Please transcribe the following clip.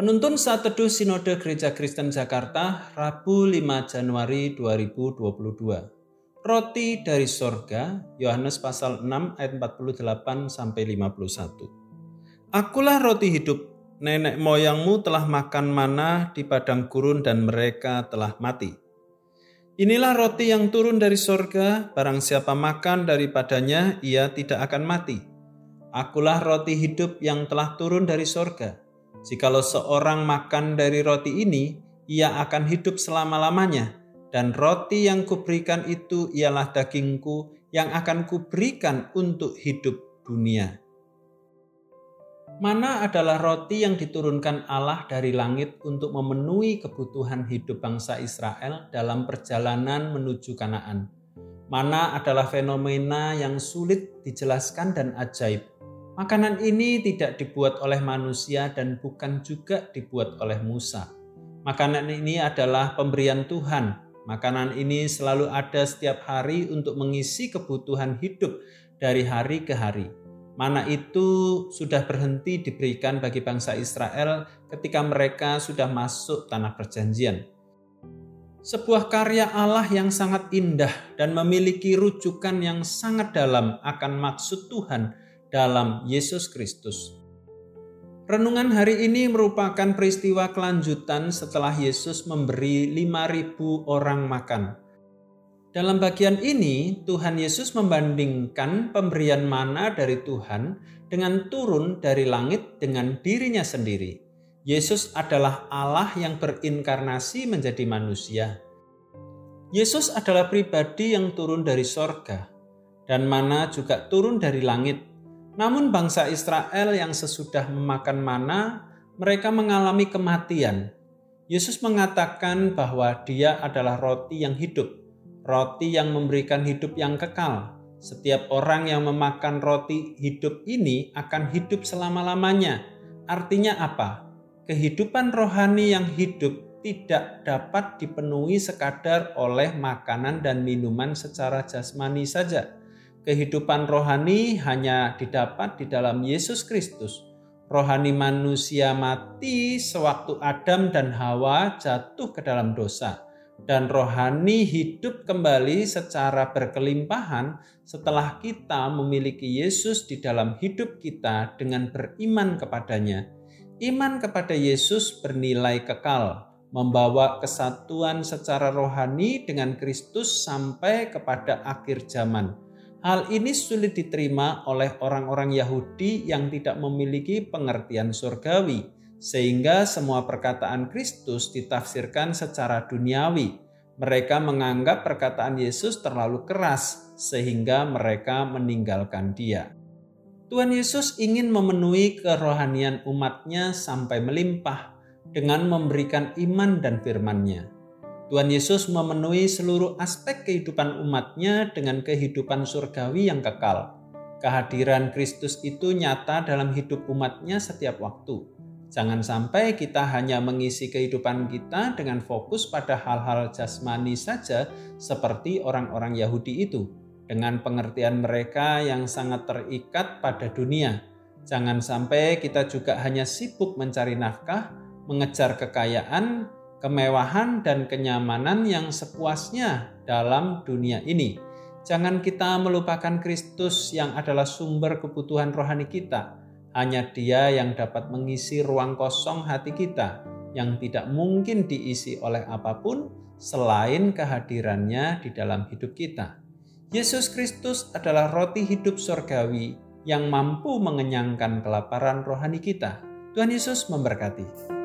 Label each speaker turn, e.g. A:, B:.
A: Penuntun saat teduh Sinode Gereja Kristen Jakarta, Rabu 5 Januari 2022. Roti dari sorga, Yohanes pasal 6 ayat 48 sampai 51. Akulah roti hidup, nenek moyangmu telah makan mana di padang gurun dan mereka telah mati. Inilah roti yang turun dari sorga, barang siapa makan daripadanya, ia tidak akan mati. Akulah roti hidup yang telah turun dari sorga. Jikalau seorang makan dari roti ini, ia akan hidup selama-lamanya, dan roti yang kuberikan itu ialah dagingku yang akan kuberikan untuk hidup dunia. Mana adalah roti yang diturunkan Allah dari langit untuk memenuhi kebutuhan hidup bangsa Israel dalam perjalanan menuju Kanaan? Mana adalah fenomena yang sulit dijelaskan dan ajaib? Makanan ini tidak dibuat oleh manusia dan bukan juga dibuat oleh Musa. Makanan ini adalah pemberian Tuhan. Makanan ini selalu ada setiap hari untuk mengisi kebutuhan hidup dari hari ke hari. Mana itu sudah berhenti diberikan bagi bangsa Israel ketika mereka sudah masuk tanah perjanjian. Sebuah karya Allah yang sangat indah dan memiliki rujukan yang sangat dalam akan maksud Tuhan dalam Yesus Kristus. Renungan hari ini merupakan peristiwa kelanjutan setelah Yesus memberi 5.000 orang makan. Dalam bagian ini, Tuhan Yesus membandingkan pemberian mana dari Tuhan dengan turun dari langit dengan dirinya sendiri. Yesus adalah Allah yang berinkarnasi menjadi manusia. Yesus adalah pribadi yang turun dari sorga, dan mana juga turun dari langit namun bangsa Israel yang sesudah memakan mana, mereka mengalami kematian. Yesus mengatakan bahwa dia adalah roti yang hidup, roti yang memberikan hidup yang kekal. Setiap orang yang memakan roti hidup ini akan hidup selama-lamanya. Artinya apa? Kehidupan rohani yang hidup tidak dapat dipenuhi sekadar oleh makanan dan minuman secara jasmani saja Kehidupan rohani hanya didapat di dalam Yesus Kristus. Rohani manusia mati sewaktu Adam dan Hawa jatuh ke dalam dosa, dan rohani hidup kembali secara berkelimpahan setelah kita memiliki Yesus di dalam hidup kita dengan beriman kepadanya. Iman kepada Yesus bernilai kekal, membawa kesatuan secara rohani dengan Kristus sampai kepada akhir zaman Hal ini sulit diterima oleh orang-orang Yahudi yang tidak memiliki pengertian surgawi, sehingga semua perkataan Kristus ditafsirkan secara duniawi. Mereka menganggap perkataan Yesus terlalu keras, sehingga mereka meninggalkan Dia. Tuhan Yesus ingin memenuhi kerohanian umatnya sampai melimpah dengan memberikan iman dan firman-Nya. Tuhan Yesus memenuhi seluruh aspek kehidupan umatnya dengan kehidupan surgawi yang kekal. Kehadiran Kristus itu nyata dalam hidup umatnya setiap waktu. Jangan sampai kita hanya mengisi kehidupan kita dengan fokus pada hal-hal jasmani saja seperti orang-orang Yahudi itu. Dengan pengertian mereka yang sangat terikat pada dunia. Jangan sampai kita juga hanya sibuk mencari nafkah, mengejar kekayaan, kemewahan dan kenyamanan yang sepuasnya dalam dunia ini. Jangan kita melupakan Kristus yang adalah sumber kebutuhan rohani kita. Hanya Dia yang dapat mengisi ruang kosong hati kita yang tidak mungkin diisi oleh apa pun selain kehadirannya di dalam hidup kita. Yesus Kristus adalah roti hidup surgawi yang mampu mengenyangkan kelaparan rohani kita. Tuhan Yesus memberkati.